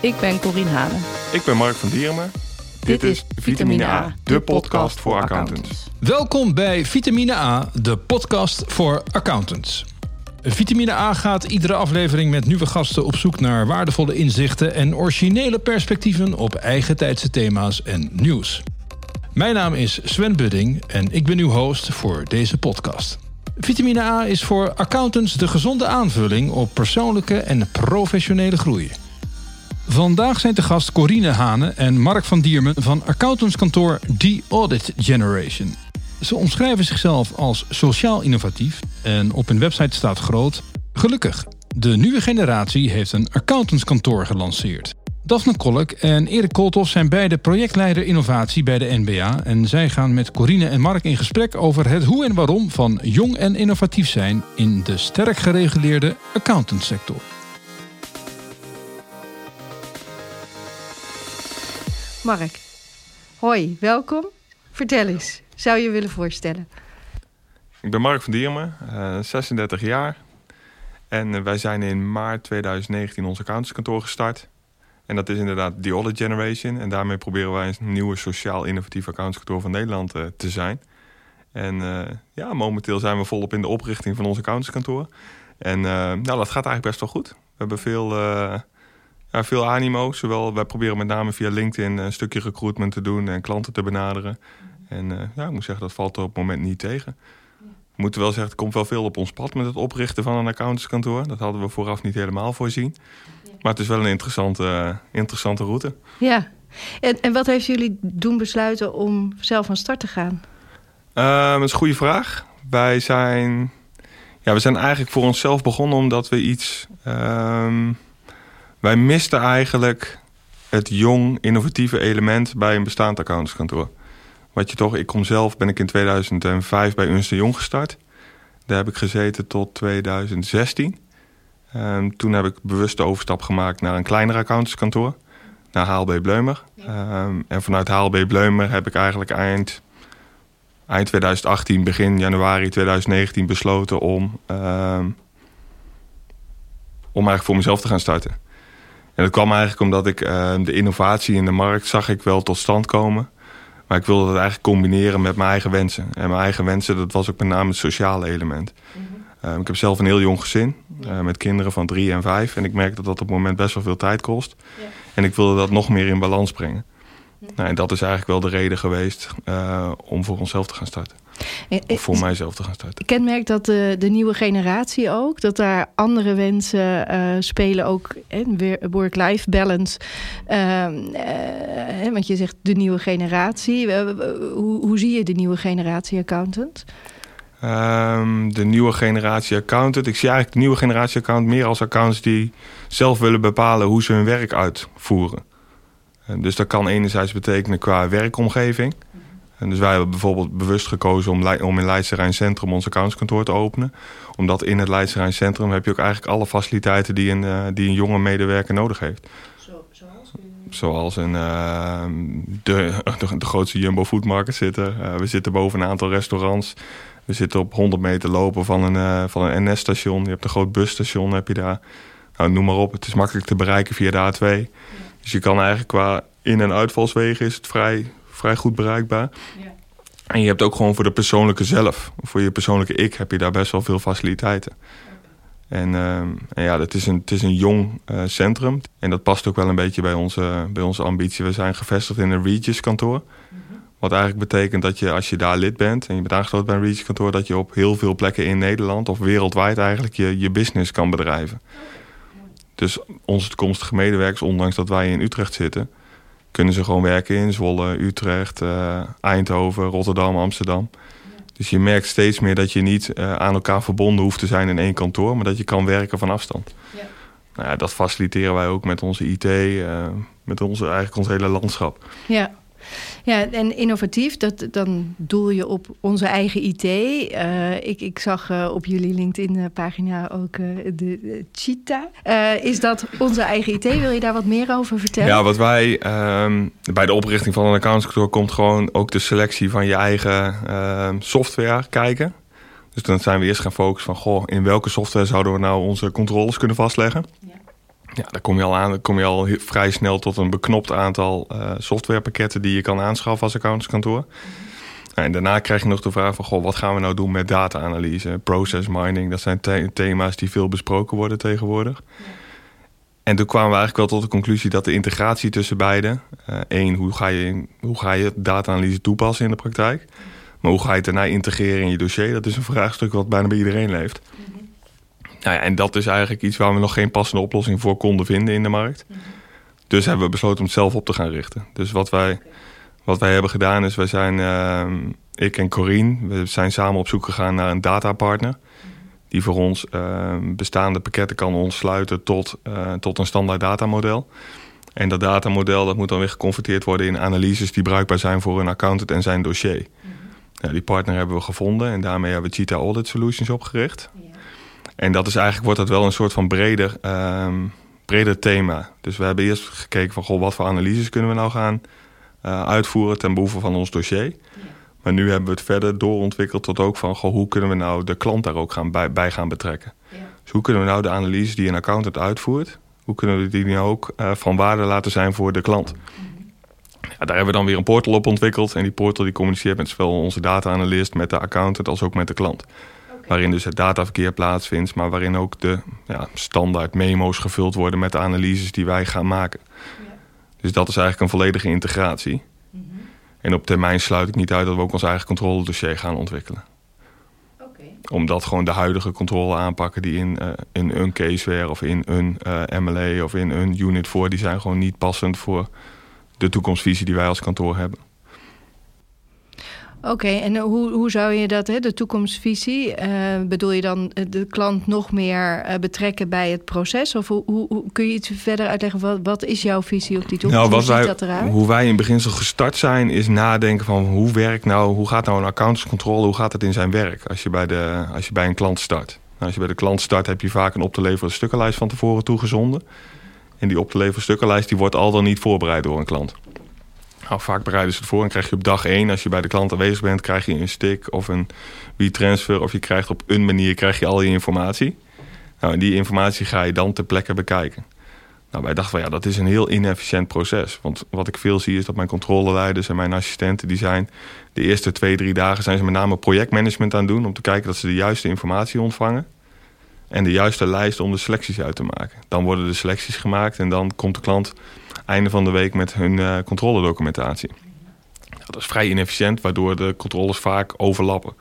Ik ben Corine Hanen. Ik ben Mark van Dierenme. Dit, is Vitamine A, de podcast voor accountants. Welkom bij Vitamine A, de podcast voor accountants. Vitamine A gaat iedere aflevering met nieuwe gasten op zoek naar waardevolle inzichten en originele perspectieven op eigen tijdse thema's en nieuws. Mijn naam is Sven Budding en ik ben uw host voor deze podcast. Vitamine A is voor accountants de gezonde aanvulling op persoonlijke en professionele groei. Vandaag zijn te gast Corine Hane en Mark van Diermen van accountantskantoor The Audit Generation. Ze omschrijven zichzelf als sociaal innovatief en op hun website staat groot: Gelukkig, de nieuwe generatie heeft een accountantskantoor gelanceerd. Daphne Kolk en Erik Kooltof zijn beide projectleider innovatie bij de NBA. En zij gaan met Corine en Mark in gesprek over het hoe en waarom van jong en innovatief zijn in de sterk gereguleerde accountantsector. Mark, hoi, welkom. Vertel eens, zou je je willen voorstellen? Ik ben Mark van Diermen, uh, 36 jaar. En uh, wij zijn in maart 2019 ons accountantskantoor gestart. En dat is inderdaad The Audit Generation. En daarmee proberen wij een nieuwe sociaal innovatief accountantskantoor van Nederland uh, te zijn. En ja, momenteel zijn we volop in de oprichting van ons accountantskantoor. En nou, dat gaat eigenlijk best wel goed. We hebben veel ja, veel animo. Zowel, wij proberen met name via LinkedIn een stukje recruitment te doen en klanten te benaderen. En uh, ja, ik moet zeggen, dat valt er op het moment niet tegen. We moeten wel zeggen, er komt wel veel op ons pad met het oprichten van een accountantskantoor. Dat hadden we vooraf niet helemaal voorzien. Maar het is wel een interessante, uh, interessante route. Ja, en, en wat heeft jullie doen besluiten om zelf van start te gaan? Uh, dat is een goede vraag. Wij zijn, ja, we zijn eigenlijk voor onszelf begonnen omdat we iets... Ehm, wij misten eigenlijk het jong, innovatieve element bij een bestaand accountantskantoor. Wat je toch, ik kom zelf, ben ik in 2005 bij Ernst Jong gestart. Daar heb ik gezeten tot 2016. Um, toen heb ik bewust de overstap gemaakt naar een kleiner accountantskantoor. Naar HLB Bleumer. Um, en vanuit HLB Bleumer heb ik eigenlijk eind, eind 2018, begin januari 2019 besloten om, um, om eigenlijk voor mezelf te gaan starten. En dat kwam eigenlijk omdat ik uh, de innovatie in de markt zag ik wel tot stand komen. Maar ik wilde dat eigenlijk combineren met mijn eigen wensen. En mijn eigen wensen, dat was ook met name het sociale element. Mm -hmm. uh, ik heb zelf een heel jong gezin. Uh, met kinderen van drie en vijf. En ik merk dat dat op het moment best wel veel tijd kost. Ja. En ik wilde dat nog meer in balans brengen. Mm -hmm. nou, en dat is eigenlijk wel de reden geweest om voor onszelf te gaan starten. Of voor mijzelf te gaan starten. Kenmerkt dat de, de nieuwe generatie ook? Dat daar andere wensen uh, spelen ook? Work-life balance. Uh, uh, want je zegt de nieuwe generatie. hoe, hoe zie je de nieuwe generatie accountant? Um, de nieuwe generatie accountant. Ik zie eigenlijk de nieuwe generatie accountant meer als accountants die zelf willen bepalen hoe ze hun werk uitvoeren. Dus dat kan enerzijds betekenen qua werkomgeving. En dus wij hebben bijvoorbeeld bewust gekozen om, om in Leidse Centrum ons accountskantoor te openen. Omdat in het Leidse Centrum heb je ook eigenlijk alle faciliteiten die een, uh, die een jonge medewerker nodig heeft. Zo, zoals? Zoals een, uh, de, de, de, grootste Jumbo Foodmarket zitten. Uh, we zitten boven een aantal restaurants. We zitten op 100 meter lopen van een, van een NS-station. Je hebt een groot busstation, heb je daar. Nou, noem maar op, het is makkelijk te bereiken via de A2. Ja. Dus je kan eigenlijk qua in- en uitvalswegen is het vrij vrij goed bereikbaar. Ja. En je hebt ook gewoon voor de persoonlijke zelf, voor je persoonlijke ik, heb je daar best wel veel faciliteiten. En, uh, en, ja, het is een, het is een jong uh, centrum. En dat past ook wel een beetje bij onze, bij onze ambitie. We zijn gevestigd in een Regis kantoor. Mm -hmm. Wat eigenlijk betekent dat je als je daar lid bent en je bent aangesloten bij een Regis kantoor, dat je op heel veel plekken in Nederland of wereldwijd eigenlijk je, je business kan bedrijven. Dus onze toekomstige medewerkers, ondanks dat wij in Utrecht zitten, kunnen ze gewoon werken in Zwolle, Utrecht, uh, Eindhoven, Rotterdam, Amsterdam. Dus je merkt steeds meer dat je niet uh, aan elkaar verbonden hoeft te zijn in één kantoor, maar dat je kan werken van afstand. Ja. Nou ja, dat faciliteren wij ook met onze IT, uh, met onze, eigenlijk ons hele landschap. Ja. Ja, en innovatief, dat, dan doel je op onze eigen IT. Uh, ik, ik zag uh, op jullie LinkedIn-pagina ook uh, de Cheetah. is dat onze eigen IT? Wil je daar wat meer over vertellen? Ja, wat wij um, bij de oprichting van een accountskantoor komt gewoon ook de selectie van je eigen software kijken. Dus dan zijn we eerst gaan focussen van, goh, in welke software zouden we nou onze controles kunnen vastleggen? Ja, dan kom je al aan, dan kom je al vrij snel tot een beknopt aantal uh, softwarepakketten die je kan aanschaffen als accountantskantoor. En daarna krijg je nog de vraag van, goh, wat gaan we nou doen met data-analyse, process mining? Dat zijn thema's die veel besproken worden tegenwoordig. En toen kwamen we eigenlijk wel tot de conclusie dat de integratie tussen beide... Uh, één, hoe ga je, hoe ga je data-analyse toepassen in de praktijk? Maar hoe ga je het daarna integreren in je dossier? Dat is een vraagstuk wat bijna bij iedereen leeft. Mhm. Nou ja, en dat is eigenlijk iets waar we nog geen passende oplossing voor konden vinden in de markt. Mhm. Dus hebben we besloten om het zelf op te gaan richten. Dus wat wij, wat wij hebben gedaan is, wij zijn, uh, ik en Corine, we zijn samen op zoek gegaan naar een datapartner. Die voor ons uh, bestaande pakketten kan ontsluiten tot, uh, tot een standaard datamodel. En dat datamodel dat moet dan weer geconverteerd worden in analyses die bruikbaar zijn voor een accountant en zijn dossier. Mhm. die partner hebben we gevonden en daarmee hebben we Cheetah Audit Solutions opgericht. Ja. En dat is eigenlijk, wordt dat wel een soort van breder, um, breder thema. Dus we hebben eerst gekeken van, goh, wat voor analyses kunnen we nou gaan uh, uitvoeren ten behoeve van ons dossier. Ja. Maar nu hebben we het verder doorontwikkeld tot ook van, goh, hoe kunnen we nou de klant daar ook gaan bij, bij gaan betrekken. Ja. Dus hoe kunnen we nou de analyses die een accountant uitvoert, hoe kunnen we die nu ook uh, van waarde laten zijn voor de klant. Mm-hmm. Ja, daar hebben we dan weer een portal op ontwikkeld. En die portal die communiceert met zowel onze data-analyst, met de accountant als ook met de klant. Waarin dus het dataverkeer plaatsvindt, maar waarin ook de ja, standaard memo's gevuld worden met de analyses die wij gaan maken. Ja. Dus dat is eigenlijk een volledige integratie. Mm -hmm. En op termijn sluit ik niet uit dat we ook ons eigen controledossier gaan ontwikkelen. Okay. Omdat gewoon de huidige controle aanpakken die in, uh, in een caseware of in een uh, eh, MLA of in een unit voor, die zijn gewoon niet passend voor de toekomstvisie die wij als kantoor hebben. Oké, en hoe, hoe zou je dat, hè, de toekomstvisie, uh, bedoel je dan de klant nog meer uh, betrekken bij het proces? Of hoe, hoe, kun je iets verder uitleggen, wat, wat is jouw visie op die toekomst? Nou, wat hoe wij, dat eruit? Hoe wij in beginsel gestart zijn, is nadenken van hoe werkt nou, hoe gaat nou een accountantscontrole, hoe gaat het in zijn werk als je bij, de, als je bij een klant start? Nou, als je bij de klant start, heb je vaak een op te leveren stukkenlijst van tevoren toegezonden. En die op te leveren stukkenlijst die wordt al dan niet voorbereid door een klant. Nou, vaak bereiden ze het voor en krijg je op dag één, als je bij de klant aanwezig bent, krijg je een stick of een WeTransfer. Of je krijgt op een manier krijg je al je informatie. Nou, en die informatie ga je dan ter plekke bekijken. Nou, wij dachten van ja, dat is een heel inefficiënt proces. Want wat ik veel zie is dat mijn controleleiders en mijn assistenten... die zijn de eerste twee, drie dagen zijn ze met name projectmanagement aan het doen... om te kijken dat ze de juiste informatie ontvangen. En de juiste lijst om de selecties uit te maken. Dan worden de selecties gemaakt en dan komt de klant einde van de week met hun uh, controledocumentatie. Dat is vrij inefficiënt, waardoor de controles vaak overlappen.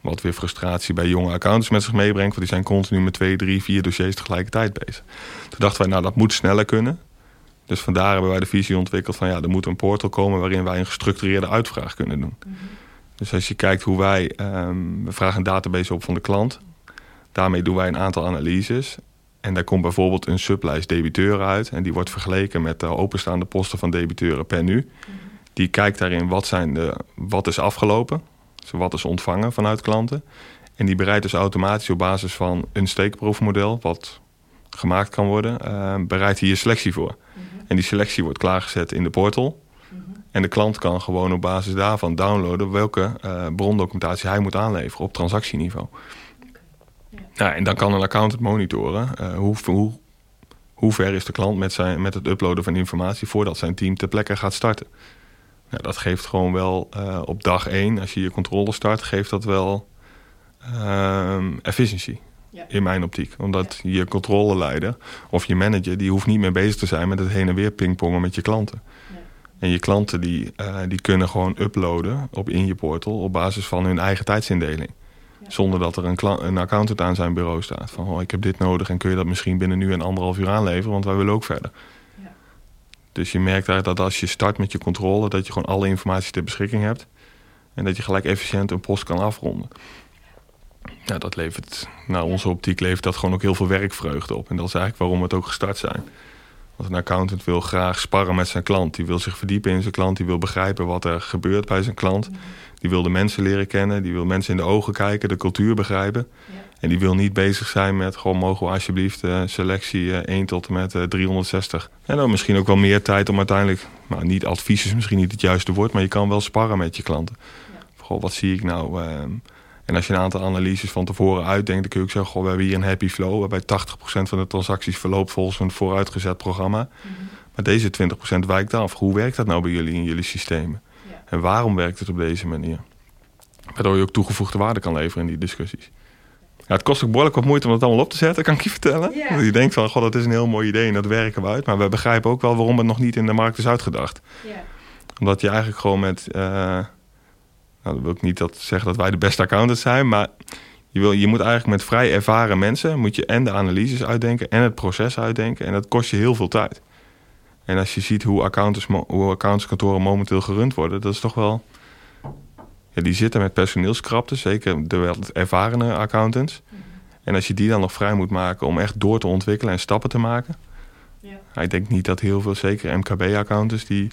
Wat weer frustratie bij jonge accountants met zich meebrengt. Want die zijn continu met twee, drie, vier dossiers tegelijkertijd bezig. Toen dachten wij, nou dat moet sneller kunnen. Dus vandaar hebben wij de visie ontwikkeld van ja, er moet een portal komen waarin wij een gestructureerde uitvraag kunnen doen. Mhm. Dus als je kijkt hoe wij, um, we vragen een database op van de klant. Daarmee doen wij een aantal analyses. En daar komt bijvoorbeeld een sublijst debiteuren uit. En die wordt vergeleken met de openstaande posten van debiteuren per nu. Die kijkt daarin wat, zijn de, wat is afgelopen. Dus wat is ontvangen vanuit klanten. En die bereidt dus automatisch op basis van een steekproefmodel... wat gemaakt kan worden, uh, bereidt hier selectie voor. En die selectie wordt klaargezet in de portal. En de klant kan gewoon op basis daarvan downloaden... welke uh, brondocumentatie hij moet aanleveren op transactieniveau. Ja, en dan kan een accountant monitoren uh, hoe, hoe, hoe ver is de klant met, zijn, met het uploaden van informatie voordat zijn team ter plekke gaat starten. Ja, dat geeft gewoon wel uh, op dag één, als je je controle start, geeft dat wel uh, efficiëntie. Ja. In mijn optiek. Omdat ja. je controleleider of je manager, die hoeft niet meer bezig te zijn met het heen en weer pingpongen met je klanten. Ja. En je klanten die, uh, die kunnen gewoon uploaden op in je portal op basis van hun eigen tijdsindeling. Zonder dat er een, een, accountant aan zijn bureau staat. Van oh, ik heb dit nodig en kun je dat misschien binnen nu en anderhalf uur aanleveren, want wij willen ook verder. Ja. Dus je merkt daar dat als je start met je controle, dat je gewoon alle informatie ter beschikking hebt. En dat je gelijk efficiënt een post kan afronden. Ja, dat levert, naar onze optiek levert dat gewoon ook heel veel werkvreugde op. En dat is eigenlijk waarom we het ook gestart zijn. Want een accountant wil graag sparren met zijn klant. Die wil zich verdiepen in zijn klant. Die wil begrijpen wat er gebeurt bij zijn klant. Mhm. Die wil de mensen leren kennen. Die wil mensen in de ogen kijken, de cultuur begrijpen. Ja. En die wil niet bezig zijn met... gewoon mogen we alsjeblieft uh, selectie uh, 1 tot en met uh, 360. En dan misschien ook wel meer tijd om uiteindelijk... nou, niet advies is misschien niet het juiste woord... maar je kan wel sparren met je klanten. Ja. Goh, wat zie ik nou... Ehm, En als je een aantal analyses van tevoren uitdenkt, dan kun je ook zeggen: goh, we hebben hier een happy flow, waarbij 80% van de transacties verloopt volgens een vooruitgezet programma. Maar deze 20% wijkt af. Hoe werkt dat nou bij jullie in jullie systemen? En waarom werkt het op deze manier? Waardoor je ook toegevoegde waarde kan leveren in die discussies. Ja, het kost ook behoorlijk wat moeite om dat allemaal op te zetten, kan ik je vertellen. Je denkt van, god, dat is een heel mooi idee en dat werken we uit. Maar we begrijpen ook wel waarom het nog niet in de markt is uitgedacht. Omdat je eigenlijk gewoon met... Uh, nou, dan wil ik niet dat zeggen dat wij de beste accountants zijn, maar je, wil, je moet eigenlijk met vrij ervaren mensen... moet je en de analyses uitdenken en het proces uitdenken. En dat kost je heel veel tijd. En als je ziet hoe, accountants, hoe accountantskantoren momenteel gerund worden... dat is toch wel ja, die zitten met personeelskrapte, zeker de wat ervarene accountants. En als je die dan nog vrij moet maken om echt door te ontwikkelen en stappen te maken. Ja. Ik denk niet dat heel veel, zeker MKB-accountants, die,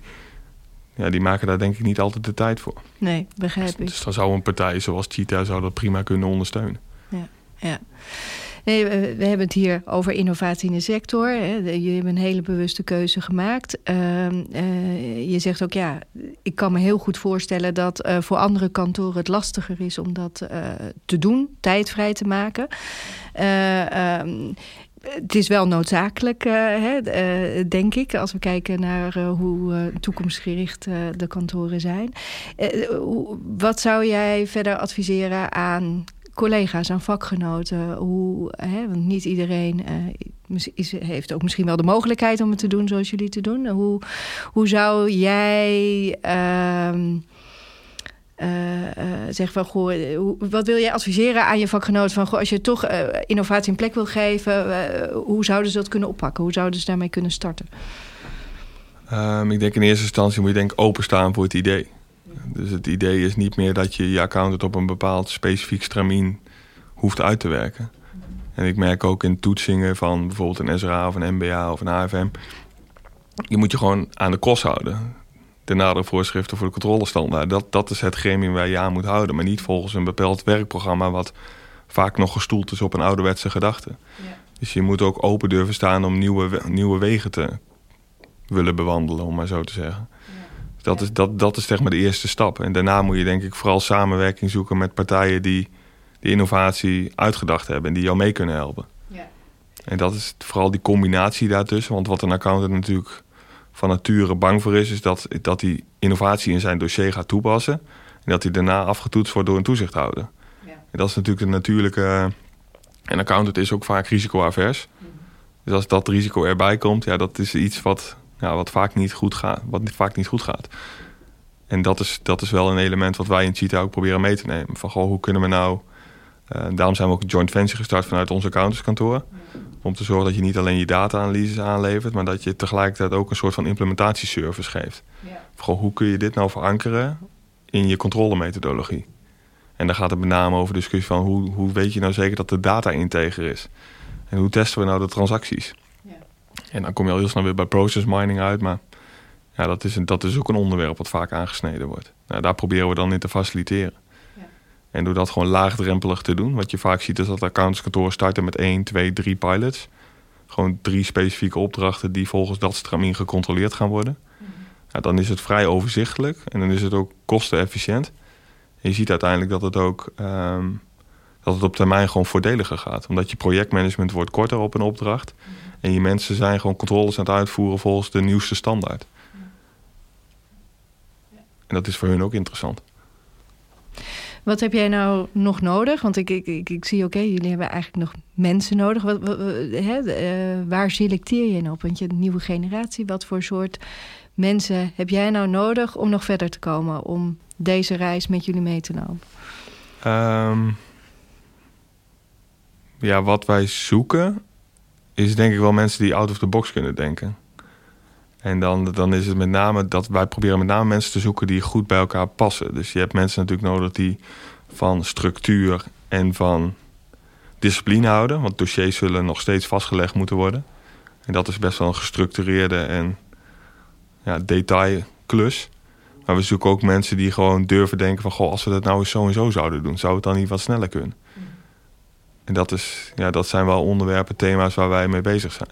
ja, die maken daar denk ik niet altijd de tijd voor. Nee, begrijp dus, ik. Dus dan zou een partij zoals Cheetah zou dat prima kunnen ondersteunen. Ja, ja. Nee, we, hebben het hier over innovatie in de sector. Hè. Je hebt een hele bewuste keuze gemaakt. Ehm, eh, je zegt ook, ja, ik kan me heel goed voorstellen... dat uh, voor andere kantoren het lastiger is om dat uh, te doen. Tijd vrij te maken. Um, het is wel noodzakelijk, hè, denk ik, als we kijken naar hoe toekomstgericht de kantoren zijn. wat zou jij verder adviseren aan collega's, aan vakgenoten. Hoe, hè, want niet iedereen uh, is, heeft ook misschien wel de mogelijkheid om het te doen zoals jullie te doen. Hoe, hoe zou jij uh, zeggen van goh, wat wil jij adviseren aan je vakgenoten van goh, als je toch innovatie een plek wil geven, hoe zouden ze dat kunnen oppakken? Hoe zouden ze daarmee kunnen starten? Um, ik denk in eerste instantie moet je denk openstaan voor het idee. Dus het idee is niet meer dat je je accountant op een bepaald specifiek stramien hoeft uit te werken. En ik merk ook in toetsingen van bijvoorbeeld een SRA of een MBA of een AFM... je moet je gewoon aan de kost houden. De nadere voorschriften voor de controlestandaard. Dat, dat is het gremium waar je aan moet houden. Maar niet volgens een bepaald werkprogramma... wat vaak nog gestoeld is op een ouderwetse gedachte. Ja. Dus je moet ook open durven staan om nieuwe, nieuwe wegen te willen bewandelen, om maar zo te zeggen. Dat, is, dat, dat is zeg maar de eerste stap. En daarna moet je denk ik vooral samenwerking zoeken met partijen die die innovatie uitgedacht hebben en die jou mee kunnen helpen. Ja. En dat is vooral die combinatie daartussen. Want wat een accountant natuurlijk van nature bang voor is, is dat, dat hij innovatie in zijn dossier gaat toepassen. En dat hij daarna afgetoetst wordt door een toezichthouder. Ja. En dat is natuurlijk de natuurlijke. En accountant is ook vaak risicoavers. Mm Dus als dat risico erbij komt, ja, dat is iets wat ja, wat, vaak niet goed gaat, wat vaak niet goed gaat. En dat is, dat is wel een element wat wij in Cheetah ook proberen mee te nemen. Van goh, hoe kunnen we nou... Uh, daarom zijn we ook een joint venture gestart vanuit ons accountantskantoor. Om te zorgen dat je niet alleen je data-analyses aanlevert... maar dat je tegelijkertijd ook een soort van implementatieservice geeft. Ja. Goh, hoe kun je dit nou verankeren in je controlemethodologie? En dan gaat het met name over discussie van... hoe, hoe weet je nou zeker dat de data integer is? En hoe testen we nou de transacties? En dan kom je al heel snel weer bij process mining uit. Maar ja, dat, is, dat is ook een onderwerp wat vaak aangesneden wordt. Nou, daar proberen we dan in te faciliteren. Ja. En door dat gewoon laagdrempelig te doen. Wat je vaak ziet is dat accountskantoren starten met 1, 2, 3 pilots. Gewoon drie specifieke opdrachten die volgens dat stramien gecontroleerd gaan worden. Mhm. dan is het vrij overzichtelijk en dan is het ook kostenefficiënt. En je ziet uiteindelijk dat het ook ehm, dat het op termijn gewoon voordeliger gaat. Omdat je projectmanagement wordt korter op een opdracht. Mhm. En je mensen zijn gewoon controles aan het uitvoeren volgens de nieuwste standaard. En dat is voor hun ook interessant. Wat heb jij nou nog nodig? Want ik, ik, ik, ik zie, oké, jullie hebben eigenlijk nog mensen nodig. Wat, hè, uh, waar selecteer je op? Want je een nieuwe generatie, wat voor soort mensen heb jij nou nodig om nog verder te komen? Om deze reis met jullie mee te lopen? Um, ja, wat wij zoeken is denk ik wel mensen die out of the box kunnen denken. En dan, dan is het met name dat wij proberen met name mensen te zoeken die goed bij elkaar passen. Dus je hebt mensen natuurlijk nodig die van structuur en van discipline houden. Want dossiers zullen nog steeds vastgelegd moeten worden. En dat is best wel een gestructureerde en ja, detailklus. Maar we zoeken ook mensen die gewoon durven denken van... Goh, als we dat nou eens zo en zo zouden doen... zou het dan niet wat sneller kunnen? En dat, is, ja, dat zijn wel onderwerpen, thema's waar wij mee bezig zijn.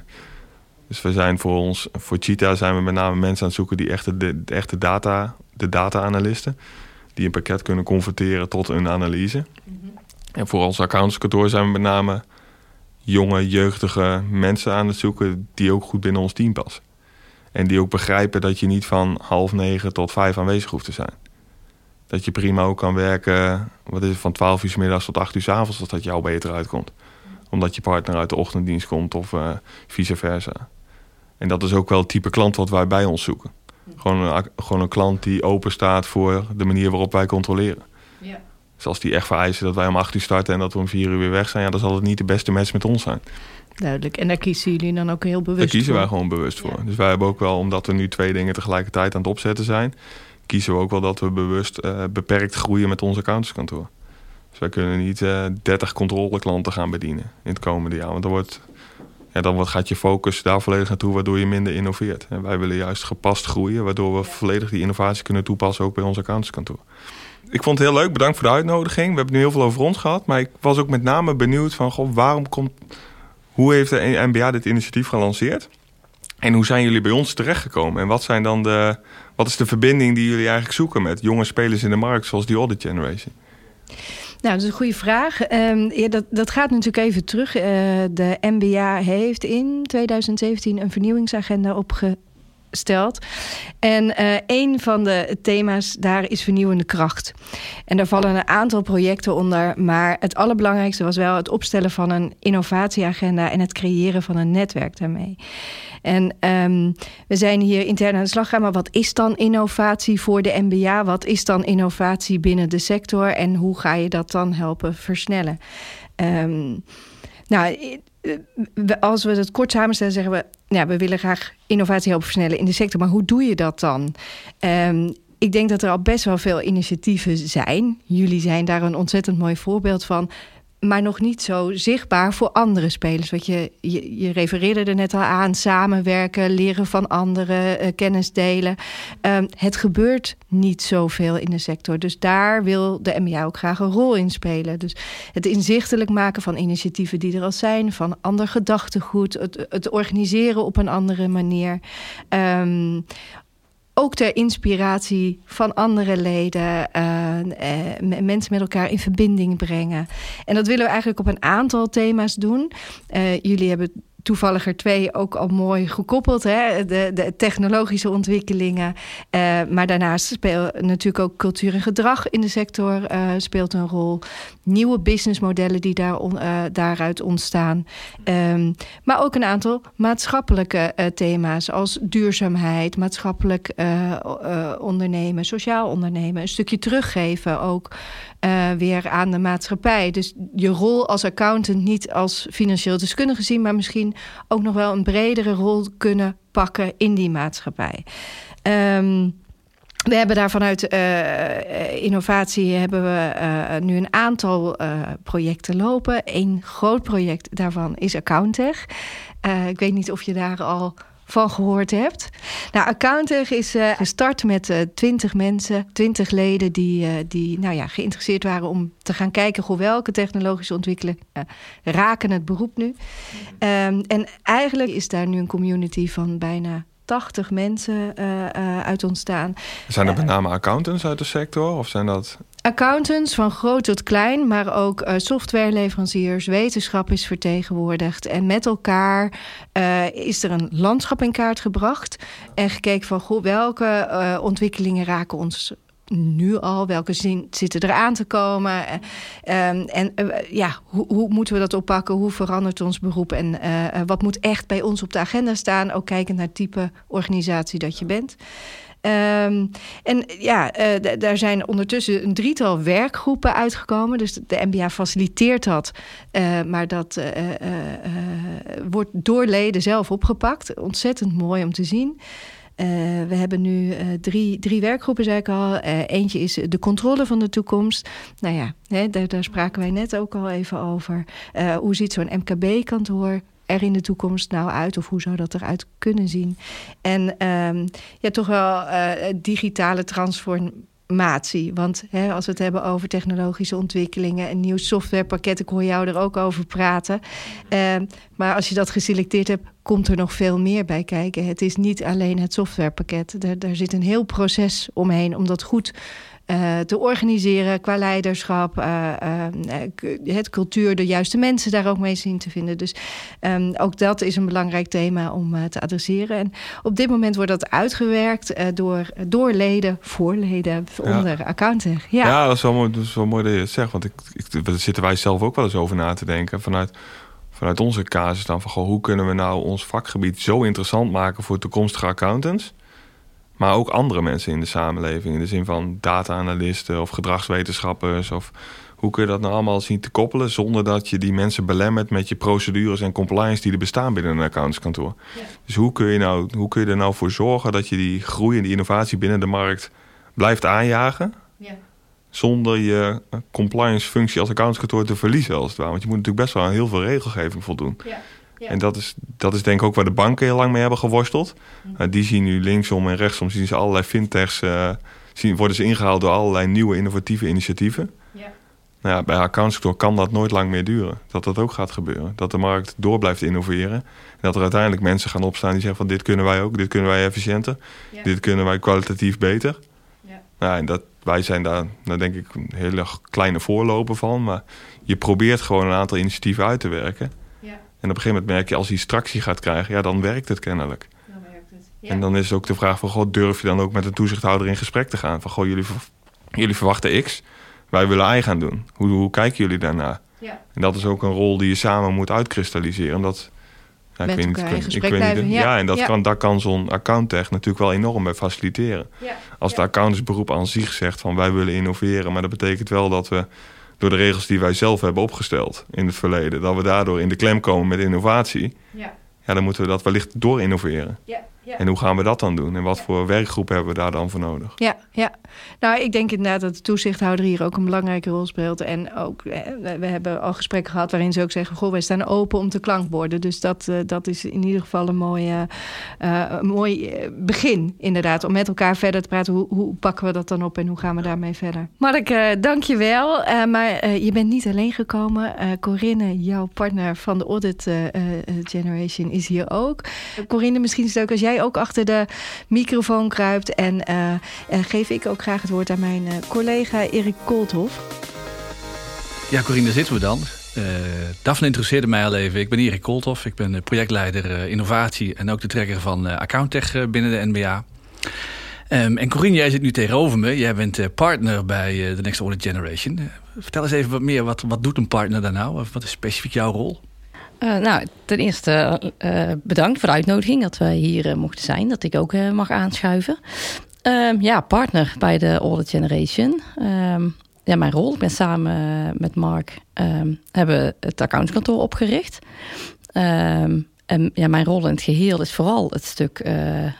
Dus we zijn voor ons, voor Cheetah zijn we met name mensen aan het zoeken die echte, de, echte data, de data-analisten. die een pakket kunnen converteren tot een analyse. En voor ons accountskantoor zijn we met name jonge, jeugdige mensen aan het zoeken die ook goed binnen ons team passen. En die ook begrijpen dat je niet van half negen tot vijf aanwezig hoeft te zijn. Dat je prima ook kan werken, wat is het, van 12 uur s middags tot 8 uur s avonds, als dat jou beter uitkomt. Omdat je partner uit de ochtenddienst komt of uh, vice versa. En dat is ook wel het type klant wat wij bij ons zoeken. Gewoon een, gewoon een klant die open staat voor de manier waarop wij controleren. Ja. Dus als die echt vereisen dat wij om 8 uur starten en dat we om 4 uur weer weg zijn, ja, dan zal het niet de beste match met ons zijn. Duidelijk. En daar kiezen jullie dan ook heel bewust Daar kiezen wij gewoon bewust voor. Dus wij hebben ook wel, omdat we nu twee dingen tegelijkertijd aan het opzetten zijn, kiezen we ook wel dat we bewust uh, beperkt groeien met ons accountantskantoor. Dus wij kunnen niet uh, 30 controleklanten gaan bedienen in het komende jaar. Want dan, wordt, ja, dan gaat je focus daar volledig naartoe, waardoor je minder innoveert. En wij willen juist gepast groeien, waardoor we volledig die innovatie kunnen toepassen ook bij ons accountantskantoor. Ik vond het heel leuk, bedankt voor de uitnodiging. We hebben nu heel veel over ons gehad, maar ik was ook met name benieuwd van, goh, waarom komt, hoe heeft de NBA dit initiatief gelanceerd? En hoe zijn jullie bij ons terechtgekomen? En wat, zijn dan de, wat is de verbinding die jullie eigenlijk zoeken met jonge spelers in de markt, zoals die Audit Generation? Nou, dat is een goede vraag. Um, ja, dat, dat gaat natuurlijk even terug. Uh, de MBA heeft in 2017 een vernieuwingsagenda opge stelt. En uh, een van de thema's daar is vernieuwende kracht. En daar vallen een aantal projecten onder. Maar het allerbelangrijkste was wel het opstellen van een innovatieagenda en het creëren van een netwerk daarmee. En um, we zijn hier intern aan de slag gaan. Maar wat is dan innovatie voor de MBA? Wat is dan innovatie binnen de sector? En hoe ga je dat dan helpen versnellen? Um, nou, als we het kort samenstellen, zeggen we... Ja, we willen graag innovatie helpen versnellen in de sector. Maar hoe doe je dat dan? Um, ik denk dat er al best wel veel initiatieven zijn. Jullie zijn daar een ontzettend mooi voorbeeld van maar nog niet zo zichtbaar voor andere spelers. Wat je, je, refereerde er net al aan, samenwerken, leren van anderen, uh, kennis delen. Um, het gebeurt niet zoveel in de sector. Dus daar wil de MBA ook graag een rol in spelen. Dus het inzichtelijk maken van initiatieven die er al zijn, van ander gedachtegoed, het, het organiseren op een andere manier. Um, ook ter inspiratie van andere leden, uh, mensen met elkaar in verbinding brengen. En dat willen we eigenlijk op een aantal thema's doen. Uh, jullie hebben toevallig er twee ook al mooi gekoppeld. Hè? De, de technologische ontwikkelingen. Uh, maar daarnaast speelt natuurlijk ook cultuur en gedrag in de sector uh, speelt een rol. Nieuwe businessmodellen die daar uh, daaruit ontstaan. Um, maar ook een aantal maatschappelijke thema's als duurzaamheid, maatschappelijk ondernemen, sociaal ondernemen. Een stukje teruggeven ook weer aan de maatschappij. Dus je rol als accountant niet als financieel deskundige zien, maar misschien ook nog wel een bredere rol kunnen pakken in die maatschappij. Um, we hebben daar vanuit uh, innovatie hebben we nu een aantal projecten lopen. Een groot project daarvan is Accounttech. ik weet niet of je daar al van gehoord hebt. Nou, Accountig is uh, gestart met uh, 20 mensen, 20 leden die, uh, die nou ja, geïnteresseerd waren om te gaan kijken hoe welke technologische ontwikkelingen raken het beroep nu. Um, en eigenlijk is daar nu een community van bijna 80 mensen uh, uh, uit ontstaan. Zijn dat met name accountants uit de sector? Of zijn dat accountants van groot tot klein, maar ook uh, softwareleveranciers, wetenschap is vertegenwoordigd. En met elkaar uh, is er een landschap in kaart gebracht en gekeken van goh, welke uh, ontwikkelingen raken ons nu al? Welke zin zitten er aan te komen? Uh, en uh, ja, hoe, hoe, moeten we dat oppakken? Hoe verandert ons beroep? En uh, wat moet echt bij ons op de agenda staan? Ook kijkend naar het type organisatie dat je bent. Um, en ja, daar zijn ondertussen een drietal werkgroepen uitgekomen. Dus de MBA faciliteert dat. Maar dat wordt door leden zelf opgepakt. Ontzettend mooi om te zien. We hebben nu drie, drie werkgroepen, zei ik al. eentje is de controle van de toekomst. Nou ja, hè, daar, daar, spraken wij net ook al even over. hoe ziet zo'n MKB-kantoor er in de toekomst nou uit? Of hoe zou dat eruit kunnen zien? En um, ja, toch wel digitale transformatie. Want hè, als we het hebben over technologische ontwikkelingen... en nieuw softwarepakket, ik hoor jou er ook over praten. Uh, maar als je dat geselecteerd hebt, komt er nog veel meer bij kijken. Het is niet alleen het softwarepakket. Daar, daar zit een heel proces omheen om dat goed te organiseren qua leiderschap, het cultuur, de juiste mensen daar ook mee zien te vinden. Dus ehm, ook dat is een belangrijk thema om te adresseren. En op dit moment wordt dat uitgewerkt door, door leden, voor leden, onder ja. accounting. Ja. ja, dat, is wel mooi, dat is wel mooi dat je het zegt. Want ik, ik, daar zitten wij zelf ook wel eens over na te denken. Vanuit vanuit onze casus dan van goh, hoe kunnen we nou ons vakgebied zo interessant maken voor toekomstige accountants. Maar ook andere mensen in de samenleving. In de zin van data-analisten of gedragswetenschappers. Of hoe kun je dat nou allemaal zien te koppelen zonder dat je die mensen belemmert met je procedures en compliance die er bestaan binnen een accountantskantoor. Ja. Dus hoe kun, je nou, hoe kun je er nou voor zorgen dat je die groei en die innovatie binnen de markt blijft aanjagen? Ja zonder je eh, compliance functie als accountskantoor te verliezen als het ware. Want je moet natuurlijk best wel aan heel veel regelgeving voldoen. Ja, ja. En dat is, dat is denk ik ook waar de banken heel lang mee hebben geworsteld. Mhm. die zien nu linksom en rechtsom zien ze allerlei fintechs... Uh, zien, worden ze ingehaald door allerlei nieuwe innovatieve initiatieven. Ja. Nou ja, bij accountskantoor kan dat nooit lang meer duren. Dat dat ook gaat gebeuren. Dat de markt door blijft innoveren. En dat er uiteindelijk mensen gaan opstaan die zeggen van... dit kunnen wij ook, dit kunnen wij efficiënter. Dit kunnen wij kwalitatief beter. Nou, en dat, wij zijn daar, daar denk ik een hele kleine voorloper van. Maar je probeert gewoon een aantal initiatieven uit te werken. Ja. En op een gegeven moment merk je als je tractie gaat krijgen, ja, dan werkt het kennelijk. Dan werkt het. Ja. En dan is ook de vraag van, god, durf je dan ook met een toezichthouder in gesprek te gaan? Van, goh, jullie, jullie verwachten X, wij willen Y gaan doen. Hoe, hoe kijken jullie daarna? Ja. En dat is ook een rol die je samen moet uitkristalliseren. Dat, ja, met elkaar in gesprek blijven. Ja, en dat kan, daar kan zo'n accounttech natuurlijk wel enorm bij faciliteren. Als de accountantsberoep aan zich zegt van wij willen innoveren... maar dat betekent wel dat we door de regels die wij zelf hebben opgesteld in het verleden... dat we daardoor in de klem komen met innovatie... Ja, ja dan moeten we dat wellicht door innoveren. Ja. En hoe gaan we dat dan doen? En wat voor werkgroep hebben we daar dan voor nodig? Ja, ja. Nou, ik denk inderdaad dat de toezichthouder hier ook een belangrijke rol speelt. En ook, we hebben al gesprekken gehad waarin ze ook zeggen... goh, wij staan open om te klankborden. Dus dat, eh, dat is in ieder geval een mooi, uh, mooi begin, inderdaad. Om met elkaar verder te praten. Hoe, hoe pakken we dat dan op en hoe gaan we daarmee verder? Mark, uh, dank je wel. maar je bent niet alleen gekomen. Corinne, jouw partner van de Audit Generation, is hier ook. Corinne, misschien is het ook als jij ook achter de microfoon kruipt. En uh, geef ik ook graag het woord aan mijn uh, collega Erik Koolthof. Ja, Corine, daar zitten we dan. Uh, Daphne interesseerde mij al even. Ik ben Erik Koolthof. Ik ben projectleider innovatie en ook de trekker van AccountTech binnen de NBA. Um, en Corine, jij zit nu tegenover me. Jij bent partner bij de Next Audit Generation. vertel eens even wat meer. Wat, wat doet een partner daar nou? Wat is specifiek jouw rol? Uh, nou, ten eerste uh, bedankt voor de uitnodiging dat wij hier uh, mochten zijn. Dat ik ook mag aanschuiven. Ehm, ja, partner bij de Audit Generation. Um, ja, mijn rol. Ik ben samen met Mark um, hebben het accountskantoor opgericht. en ja, mijn rol in het geheel is vooral het stuk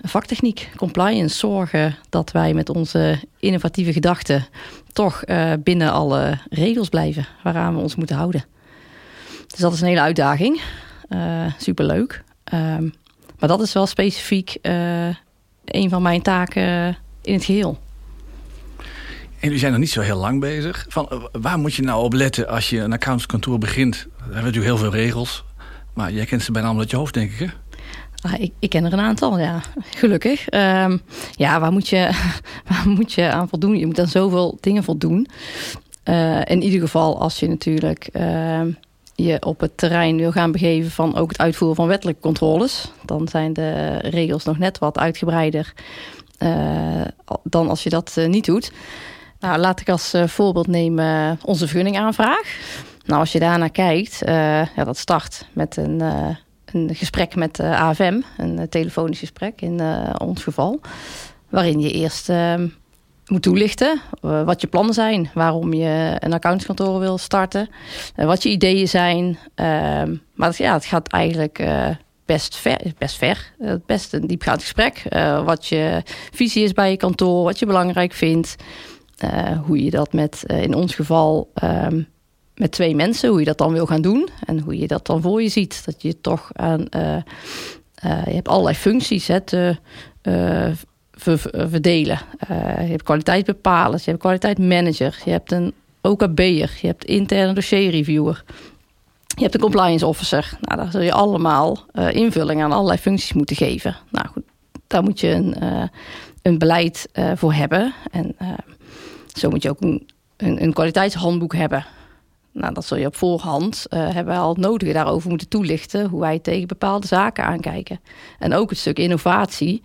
vaktechniek, compliance, zorgen dat wij met onze innovatieve gedachten toch binnen alle regels blijven waaraan we ons moeten houden. Dus dat is een hele uitdaging. Uh, superleuk. Ehm, maar dat is wel specifiek uh, een van mijn taken in het geheel. En jullie zijn nog niet zo heel lang bezig. Van, eh, waar moet je nou op letten als je een accountskantoor begint? Daar hebben natuurlijk heel veel regels. Maar jij kent ze bijna allemaal uit je hoofd, denk ik, hè? Ah, ik, ik, ken er een aantal, ja. Gelukkig. Um, ja, waar moet, je, waar moet je aan voldoen? Je moet aan zoveel dingen voldoen. Uh, in ieder geval als je natuurlijk... Uh, je op het terrein wil gaan begeven van ook het uitvoeren van wettelijke controles, dan zijn de regels nog net wat uitgebreider uh, dan als je dat uh, niet doet. Nou, laat ik als uh, voorbeeld nemen onze vergunningaanvraag. Nou, als je daarnaar kijkt, ja, dat start met een, een gesprek met AFM, een telefonisch gesprek in ons geval, waarin je eerst ehm, moet toelichten uh, wat je plannen zijn, waarom je een accountskantoor wil starten, uh, wat je ideeën zijn. Uh, maar ja, het gaat eigenlijk eh, best ver. Best ver. best een diepgaand gesprek. wat je visie is bij je kantoor, wat je belangrijk vindt. hoe je dat met, in ons geval, ehm, met twee mensen, hoe je dat dan wil gaan doen. En hoe je dat dan voor je ziet. Dat je toch aan. je hebt allerlei functies. Hè, te, verdelen. Uh, je hebt kwaliteitsbepalers, je hebt kwaliteitsmanager, je hebt een OKB'er, je hebt interne dossierreviewer. Je hebt een compliance officer. Nou, daar zul je allemaal uh, invulling aan allerlei functies moeten geven. Nou goed, daar moet je een, een beleid voor hebben. En Zo moet je ook een, een, kwaliteitshandboek hebben. Nou, dat zul je op voorhand hebben we al het nodige daarover moeten toelichten. Hoe wij tegen bepaalde zaken aankijken. En ook het stuk innovatie.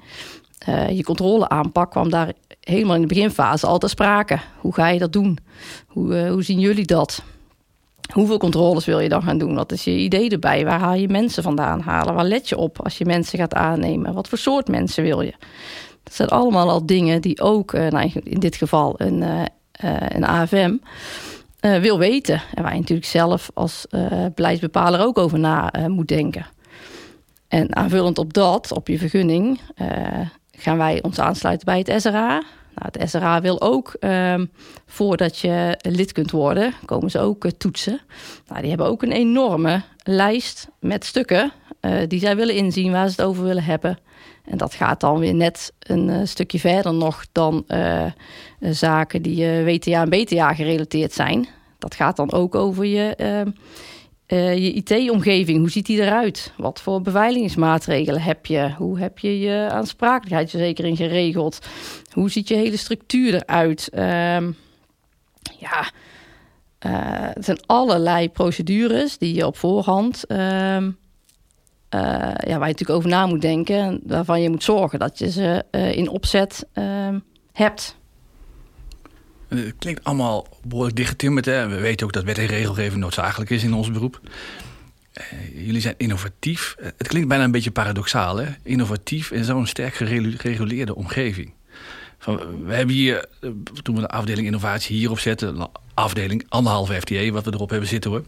Uh, je controleaanpak kwam daar helemaal in de beginfase altijd sprake. Hoe ga je dat doen? Hoe, uh, hoe zien jullie dat? Hoeveel controles wil je dan gaan doen? Wat is je idee erbij? Waar haal je mensen vandaan halen? Waar let je op als je mensen gaat aannemen? Wat voor soort mensen wil je? Dat zijn allemaal al dingen die ook, uh, nou, in dit geval een, een AFM, wil weten. En waar je natuurlijk zelf als beleidsbepaler ook over na moet denken. En aanvullend op dat, op je vergunning, gaan wij ons aansluiten bij het SRA. Nou, het SRA wil ook, um, voordat je lid kunt worden, komen ze ook uh, toetsen. Nou, die hebben ook een enorme lijst met stukken uh, die zij willen inzien, waar ze het over willen hebben. En dat gaat dan weer net een uh, stukje verder nog dan zaken die WTA en BTA gerelateerd zijn. Dat gaat dan ook over je ehm, uh, je IT-omgeving, hoe ziet die eruit? Wat voor beveiligingsmaatregelen heb je? Hoe heb je je aansprakelijkheidsverzekering geregeld? Hoe ziet je hele structuur eruit? Uh, ja, uh, het zijn allerlei procedures die je op voorhand... Uh, ja, waar je natuurlijk over na moet denken... en waarvan je moet zorgen dat je ze in opzet ehm, hebt. Het klinkt allemaal behoorlijk dichtgetimmerd. Hè? We weten ook dat wet en regelgeving noodzakelijk is in ons beroep. Uh, jullie zijn innovatief. Uh, het klinkt bijna een beetje paradoxaal. Hè? Innovatief in zo'n sterk gereguleerde omgeving. Van, we hebben hier, toen we de afdeling innovatie hierop zetten... een afdeling anderhalf FTA, wat we erop hebben zitten hoor.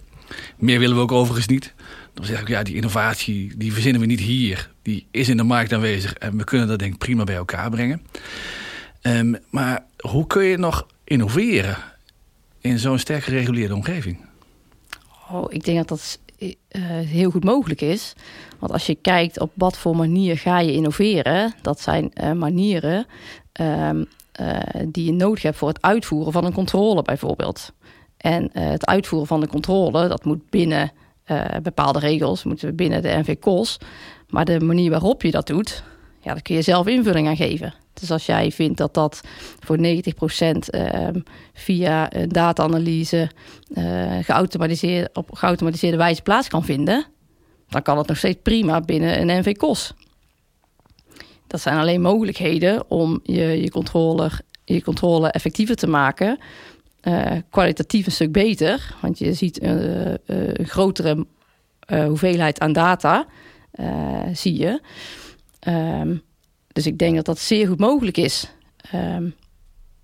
Meer willen we ook overigens niet. Dan zeg ik, ja, die innovatie, die verzinnen we niet hier. Die is in de markt aanwezig en we kunnen dat denk ik prima bij elkaar brengen. Um, maar hoe kun je nog innoveren in zo'n sterk gereguleerde omgeving? Oh, ik denk dat dat uh, heel goed mogelijk is. Want als je kijkt op wat voor manier ga je innoveren, dat zijn uh, manieren um, uh, die je nodig hebt voor het uitvoeren van een controle bijvoorbeeld. En het uitvoeren van de controle, dat moet binnen bepaalde regels, moeten binnen de NV-COS. Maar de manier waarop je dat doet, ja, daar kun je zelf invulling aan geven. Dus als jij vindt dat dat voor 90% uh, via data-analyse uh, geautomatiseerd, op geautomatiseerde wijze plaats kan vinden, dan kan het nog steeds prima binnen een NV-COS. Dat zijn alleen mogelijkheden om je, je, controle, je controle effectiever te maken. Uh, kwalitatief een stuk beter, want je ziet uh, een grotere hoeveelheid aan data, zie je. Um, dus ik denk dat dat zeer goed mogelijk is. Um,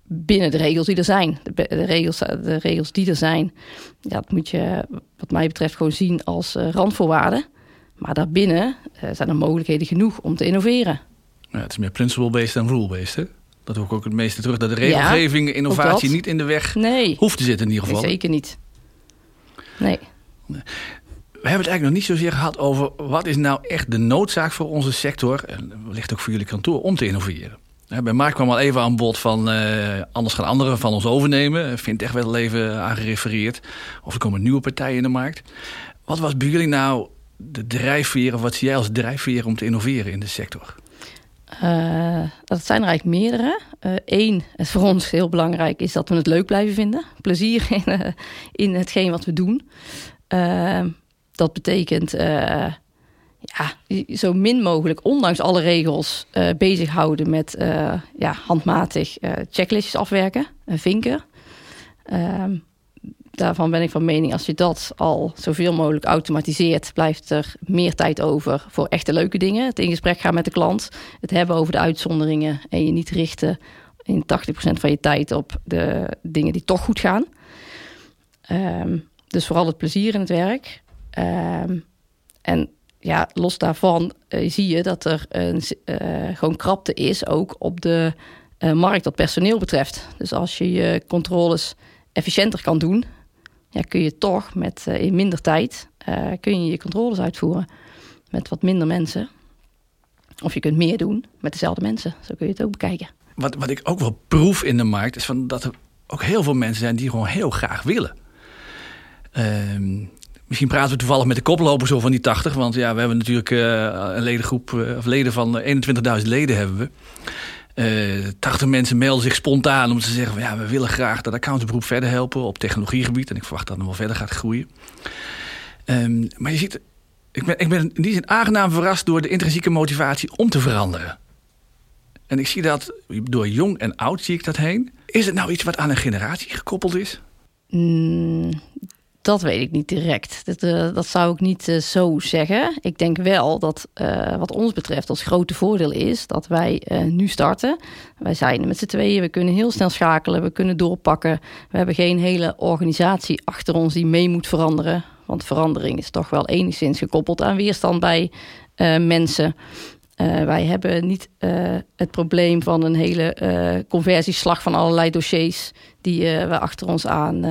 binnen de regels die er zijn. De, de, regels, de regels die er zijn, ja, dat moet je wat mij betreft gewoon zien als uh, randvoorwaarden. Maar daarbinnen uh, zijn er mogelijkheden genoeg om te innoveren. Ja, het is meer principle-based dan rule-based, hè? Dat hoor ik ook het meeste terug. Dat de regelgeving, ja, innovatie niet in de weg nee. hoeft te zitten in ieder geval. Nee, zeker niet. Nee. We hebben het eigenlijk nog niet zozeer gehad over wat is nou echt de noodzaak voor onze sector, en wellicht ook voor jullie kantoor, om te innoveren. Bij Mark kwam al even aan bod van uh, anders gaan anderen van ons overnemen. Vindt echt wel even aangerefereerd. Of er komen nieuwe partijen in de markt. Wat was bij jullie nou de drijfveer, of wat zie jij als drijfveer om te innoveren in de sector? Uh, dat zijn er eigenlijk meerdere. Eén, uh, voor ons heel belangrijk, is dat we het leuk blijven vinden. Plezier in, in hetgeen wat we doen dat betekent uh, ja, zo min mogelijk, ondanks alle regels, uh, bezighouden met uh, ja, handmatig checklistjes afwerken, vinken. Ehm, daarvan ben ik van mening, als je dat al zoveel mogelijk automatiseert, blijft er meer tijd over voor echte leuke dingen. Het in gesprek gaan met de klant, het hebben over de uitzonderingen en je niet richten in 80% van je tijd op de dingen die toch goed gaan. Um, dus vooral het plezier in het werk. Um, en ja, los daarvan uh, zie je dat er een, uh, gewoon krapte is ook op de uh, markt wat personeel betreft. Dus als je je controles efficiënter kan doen, ja, kun je toch met in minder tijd kun je je controles uitvoeren met wat minder mensen. Of je kunt meer doen met dezelfde mensen. Zo kun je het ook bekijken. Wat, wat ik ook wel proef in de markt is van dat er ook heel veel mensen zijn die gewoon heel graag willen. Um, Misschien praten we toevallig met de koplopers zo van die 80. Want ja, we hebben natuurlijk uh, een ledengroep, uh, of leden van 21.000 leden hebben we. Uh, 80 mensen melden zich spontaan om te zeggen... Ja, we willen graag dat accountantberoep verder helpen op technologiegebied. En ik verwacht dat het nog wel verder gaat groeien. Um, maar je ziet, ik ben, ik ben in die zin aangenaam verrast door de intrinsieke motivatie om te veranderen. En ik zie dat door jong en oud zie ik dat heen. Is het nou iets wat aan een generatie gekoppeld is? Mm, dat weet ik niet direct. Dat, uh, dat zou ik niet uh, zo zeggen. Ik denk wel dat uh, wat ons betreft als grote voordeel is dat wij nu starten. Wij zijn met z'n tweeën, we kunnen heel snel schakelen, we kunnen doorpakken. We hebben geen hele organisatie achter ons die mee moet veranderen. Want verandering is toch wel enigszins gekoppeld aan weerstand bij mensen. wij hebben niet het probleem van een hele conversieslag van allerlei dossiers die we achter ons aan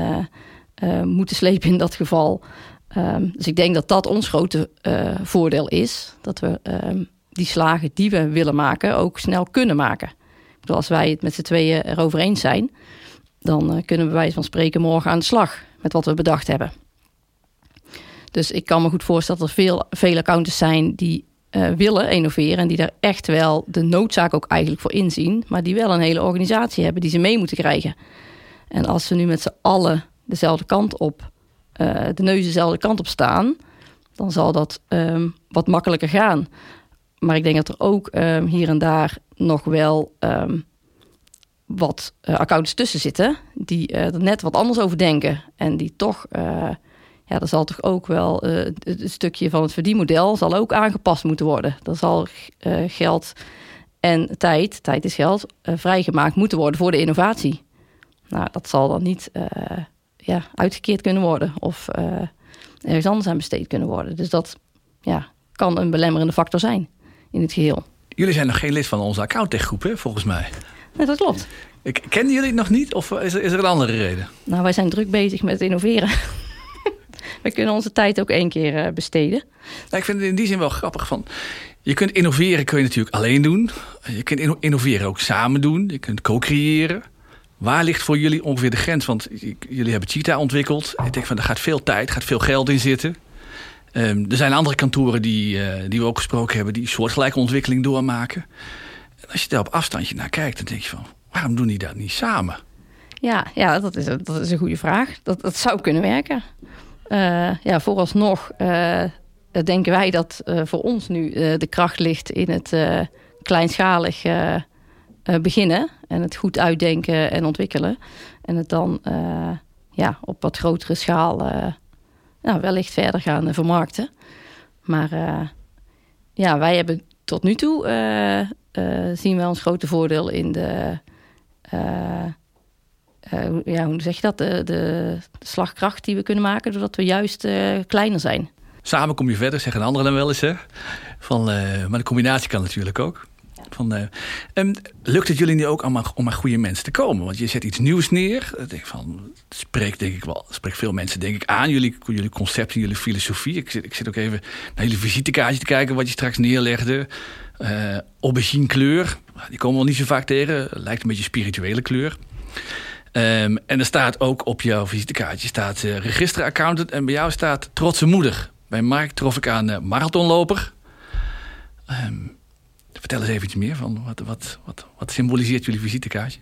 uh, moeten slepen in dat geval. Um, dus ik denk dat dat ons grote uh, voordeel is. Dat we um, die slagen die we willen maken ook snel kunnen maken. Bedoel, als wij het met z'n tweeën erover eens zijn... dan uh, kunnen we bij van spreken morgen aan de slag... met wat we bedacht hebben. Dus ik kan me goed voorstellen dat er veel, veel accountants zijn... die willen innoveren en die daar echt wel de noodzaak ook eigenlijk voor inzien... maar die wel een hele organisatie hebben die ze mee moeten krijgen. En als ze nu met z'n allen dezelfde kant op, uh, de neus dezelfde kant op staan, dan zal dat um, wat makkelijker gaan. Maar ik denk dat er ook um, hier en daar nog wel um, wat uh, accounts tussen zitten die uh, er net wat anders over denken. En die toch, ja, er zal toch ook wel het stukje van het verdienmodel zal ook aangepast moeten worden. Er zal geld en tijd, tijd is geld, vrijgemaakt moeten worden voor de innovatie. Nou, dat zal dan niet ja, uitgekeerd kunnen worden of uh, ergens anders aan besteed kunnen worden. Dus dat ja, kan een belemmerende factor zijn in het geheel. Jullie zijn nog geen lid van onze accounttech-groep, hè, volgens mij. Nee, dat klopt. Ik, kennen jullie het nog niet of is er, is er een andere reden? Nou, wij zijn druk bezig met innoveren. we kunnen onze tijd ook één keer uh, besteden. Nou, ik vind het in die zin wel grappig van... Je kunt innoveren kun je natuurlijk alleen doen. Je kunt innoveren ook samen doen. Je kunt co-creëren. Waar ligt voor jullie ongeveer de grens? Want jullie hebben Cheetah ontwikkeld. Ik denk van, er gaat veel tijd, gaat veel geld in zitten. Um, er zijn andere kantoren die, uh, die we ook gesproken hebben... die soortgelijke ontwikkeling doormaken. En als je daar op afstandje naar kijkt, dan denk je van... waarom doen die dat niet samen? Ja, ja dat, is, dat is een goede vraag. Dat, dat zou kunnen werken. Uh, ja, vooralsnog uh, denken wij dat voor ons nu de kracht ligt... in het kleinschalig uh, beginnen en het goed uitdenken en ontwikkelen. En het dan uh, ja, op wat grotere schaal uh, nou, wellicht verder gaan vermarkten. Maar ja, wij hebben tot nu toe zien we ons grote voordeel in de. ja, hoe zeg je dat? De, de, slagkracht die we kunnen maken, doordat we juist kleiner zijn. Samen kom je verder, zeggen anderen dan wel eens. Hè? Van, maar de combinatie kan natuurlijk ook. Van, uh, lukt het jullie nu ook om, om aan goede mensen te komen? Want je zet iets nieuws neer. Ik denk van, spreekt denk ik wel, spreekt veel mensen denk ik aan. Jullie, jullie concepten, jullie filosofie. Ik zit, ik zit ook even naar jullie visitekaartje te kijken wat je straks neerlegde. Uh, aubergine kleur, die komen we niet zo vaak tegen. Lijkt een beetje spirituele kleur. Um, en er staat ook op jouw visitekaartje staat uh, registeraccountant. En bij jou staat trotse moeder. Bij Mark trof ik aan marathonloper. Um, Vertel eens even iets meer van wat, wat, wat, wat symboliseert jullie visitekaartje?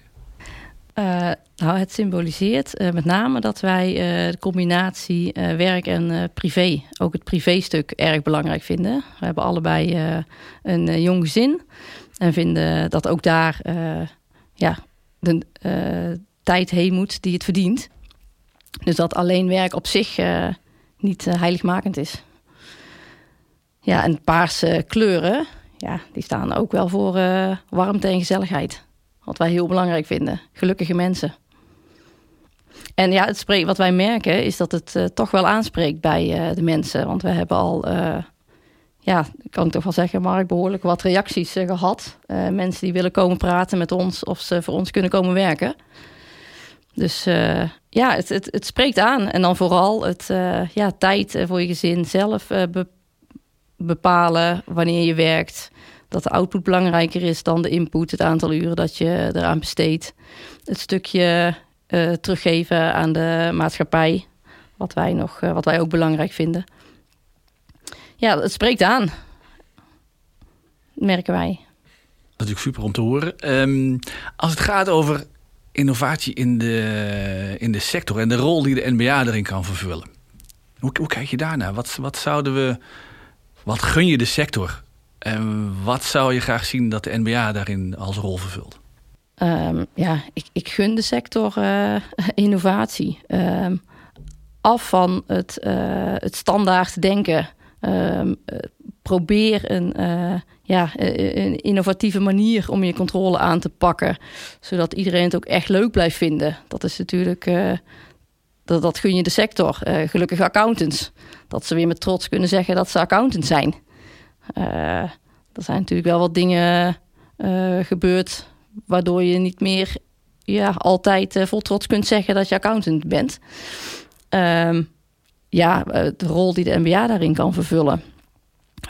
Uh, nou, het symboliseert uh, met name dat wij uh, de combinatie werk en privé, ook het privéstuk, erg belangrijk vinden. We hebben allebei een jong gezin en vinden dat ook daar ja, de tijd heen moet die het verdient. Dus dat alleen werk op zich niet heiligmakend is. Ja, en paarse kleuren, ja, die staan ook wel voor uh, warmte en gezelligheid. Wat wij heel belangrijk vinden. Gelukkige mensen. En ja, het wat wij merken is dat het uh, toch wel aanspreekt bij uh, de mensen. Want we hebben al, ja, kan ik toch wel zeggen, Mark, behoorlijk wat reacties gehad. mensen die willen komen praten met ons of ze voor ons kunnen komen werken. Dus ja, het, het, het, spreekt aan. En dan vooral het ja, tijd voor je gezin zelf be bepalen wanneer je werkt. Dat de output belangrijker is dan de input, het aantal uren dat je eraan besteedt. Het stukje uh, teruggeven aan de maatschappij, wat wij, nog, uh, wat wij ook belangrijk vinden. Ja, het spreekt aan, merken wij. natuurlijk super om te horen. Ehm, als het gaat over innovatie in de, in de sector en de rol die de NBA erin kan vervullen. Hoe, hoe kijk je daarnaar? Wat, wat zouden we. Wat gun je de sector? En wat zou je graag zien dat de NBA daarin als rol vervult? Um, ja, ik, ik gun de sector uh, innovatie. Um, af van het, uh, het standaard denken. Um, probeer een, uh, ja, een innovatieve manier om je controle aan te pakken. Zodat iedereen het ook echt leuk blijft vinden. Dat is natuurlijk. dat, dat gun je de sector. gelukkig accountants. Dat ze weer met trots kunnen zeggen dat ze accountants zijn. er zijn natuurlijk wel wat dingen gebeurd waardoor je niet meer ja, altijd uh, vol trots kunt zeggen dat je accountant bent. Um, ja, eh, de rol die de MBA daarin kan vervullen.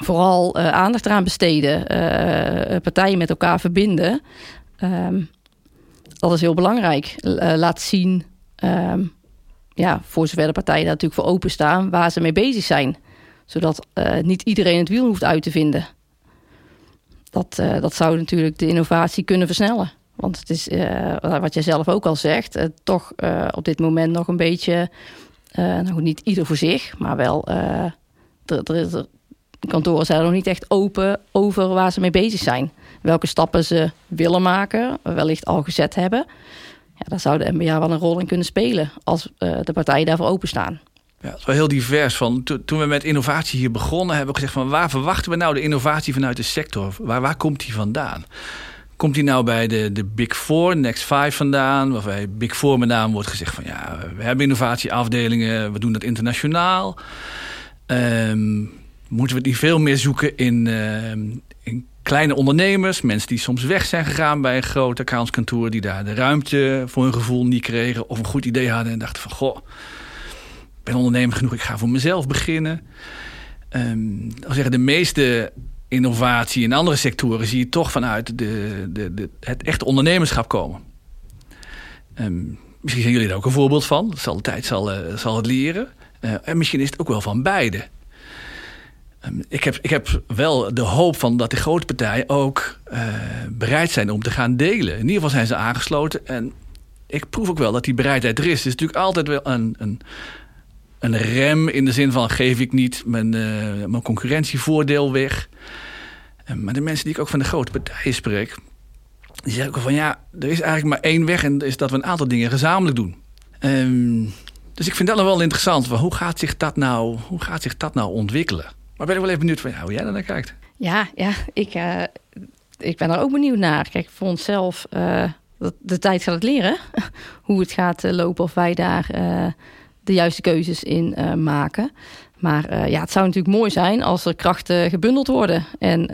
Vooral uh, aandacht eraan besteden, uh, partijen met elkaar verbinden. Um, dat is heel belangrijk. laat zien, um, ja, voor zover de partijen daar natuurlijk voor openstaan, waar ze mee bezig zijn. Zodat niet iedereen het wiel hoeft uit te vinden dat, uh, dat zou natuurlijk de innovatie kunnen versnellen. Want het is, uh, wat jij zelf ook al zegt, toch op dit moment nog een beetje, nou niet ieder voor zich, maar wel, de kantoren zijn nog niet echt open over waar ze mee bezig zijn. Welke stappen ze willen maken, wellicht al gezet hebben. Ja, daar zou de MBA wel een rol in kunnen spelen als de partijen daarvoor openstaan. Ja, het is wel heel divers. Van, toen we met innovatie hier begonnen, hebben we gezegd van waar verwachten we nou de innovatie vanuit de sector? Waar, waar komt die vandaan? Komt die nou bij de, de Big Four, Next Five vandaan? Waarbij Big Four met name wordt gezegd van ja, we hebben innovatieafdelingen, we doen dat internationaal. Um, moeten we niet veel meer zoeken in, in kleine ondernemers, mensen die soms weg zijn gegaan bij een groot accountskantoor, die daar de ruimte voor hun gevoel niet kregen of een goed idee hadden en dachten van goh ben ondernemer genoeg, ik ga voor mezelf beginnen. Um, zeggen, de meeste innovatie in andere sectoren zie je toch vanuit de, de, de, het echte ondernemerschap komen. Um, misschien zijn jullie daar ook een voorbeeld van. Zal de tijd zal, uh, zal het leren. Uh, en misschien is het ook wel van beide. Um, ik, heb, ik heb wel de hoop van dat de grote partijen ook uh, bereid zijn om te gaan delen. In ieder geval zijn ze aangesloten. En ik proef ook wel dat die bereidheid er is. Het is natuurlijk altijd wel een, een, een rem in de zin van geef ik niet mijn, uh, mijn concurrentievoordeel weg. Uh, maar de mensen die ik ook van de grote partijen spreek, die zeggen ook van ja, er is eigenlijk maar één weg en dat is dat we een aantal dingen gezamenlijk doen. Um, dus ik vind dat nog wel interessant. Hoe, gaat zich dat nou, hoe gaat zich dat nou ontwikkelen? Maar ben ik wel even benieuwd van ja, hoe jij daar naar kijkt. Ja, ja ik, uh, ik ben er ook benieuwd naar. Kijk, voor onszelf, de tijd gaat het leren. hoe het gaat lopen of wij daar de juiste keuzes in maken. Maar ja, het zou natuurlijk mooi zijn als er krachten gebundeld worden. En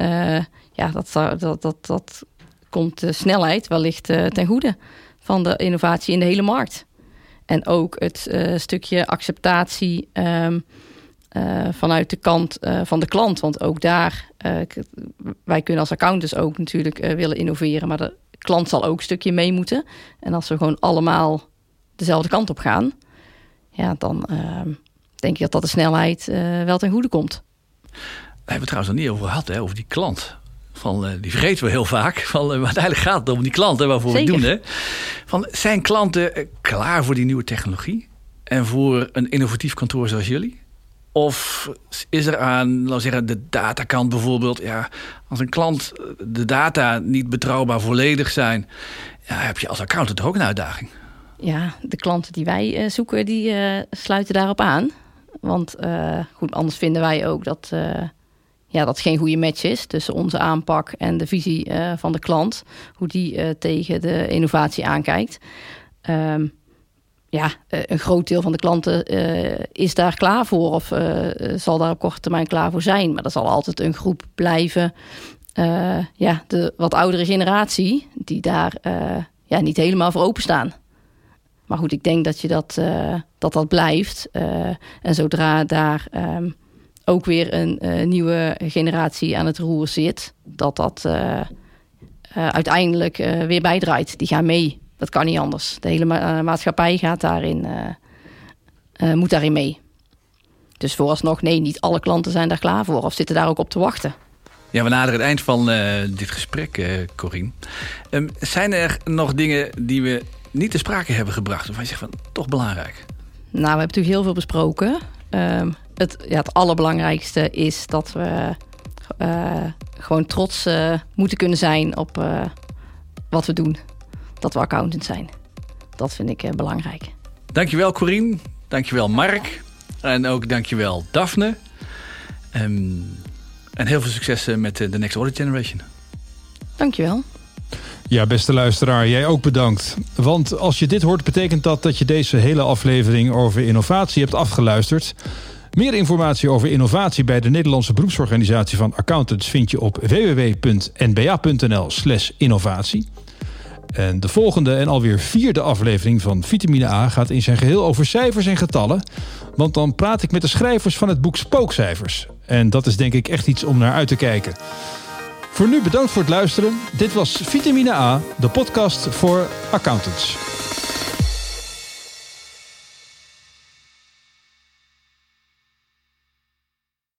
ja, dat, zou, dat, dat, dat komt de snelheid wellicht ten goede van de innovatie in de hele markt. En ook het stukje acceptatie um, vanuit de kant van de klant. Want ook daar, wij kunnen als accountants ook natuurlijk willen innoveren, maar de klant zal ook een stukje mee moeten. En als we gewoon allemaal dezelfde kant op gaan, ja, dan uh, denk je dat dat de snelheid wel ten goede komt. Daar hebben we trouwens nog niet over gehad, hè, over die klant. Van, die vergeten we heel vaak. Van, maar uiteindelijk gaat het om die klant, waarvoor Zeker. we doen. Hè. Van, zijn klanten klaar voor die nieuwe technologie? En voor een innovatief kantoor zoals jullie? Of is er aan, laten we zeggen, de datakant bijvoorbeeld... Ja, als een klant de data niet betrouwbaar volledig zijn... Ja, heb je als accountant ook een uitdaging ja, de klanten die wij uh, zoeken, die uh, sluiten daarop aan. Want goed, anders vinden wij ook dat, ja, dat geen goede match is tussen onze aanpak en de visie van de klant. Hoe die tegen de innovatie aankijkt. Um, ja, een groot deel van de klanten is daar klaar voor of zal daar op korte termijn klaar voor zijn. Maar er zal altijd een groep blijven. ja, de wat oudere generatie die daar ja, niet helemaal voor openstaan. Maar goed, ik denk dat je dat, dat, dat blijft. En zodra daar um, ook weer een nieuwe generatie aan het roer zit, dat dat uiteindelijk weer bijdraait. Die gaan mee. Dat kan niet anders. De hele ma maatschappij gaat daarin, moet daarin mee. Dus vooralsnog, nee, niet alle klanten zijn daar klaar voor of zitten daar ook op te wachten. Ja, we naderen het eind van uh, dit gesprek, uh, Corine. Um, zijn er nog dingen die we niet te sprake hebben gebracht... waarvan je zegt van, toch belangrijk? Nou, we hebben natuurlijk heel veel besproken. Um, het, ja, het allerbelangrijkste is dat we uh, gewoon trots moeten kunnen zijn op wat we doen. Dat we accountant zijn. Dat vind ik belangrijk. Dankjewel Corine, dankjewel Mark en ook dankjewel Daphne. Um, en heel veel succes met de Next Audit Generation. Dankjewel. Ja, beste luisteraar, jij ook bedankt. Want als je dit hoort, betekent dat dat je deze hele aflevering over innovatie hebt afgeluisterd. Meer informatie over innovatie bij de Nederlandse beroepsorganisatie van accountants vind je op www.nba.nl/slash innovatie. En de volgende en alweer vierde aflevering van Vitamine A gaat in zijn geheel over cijfers en getallen. Want dan praat ik met de schrijvers van het boek Spookcijfers. En dat is denk ik echt iets om naar uit te kijken. Voor nu bedankt voor het luisteren. Dit was Vitamine A, de podcast voor accountants.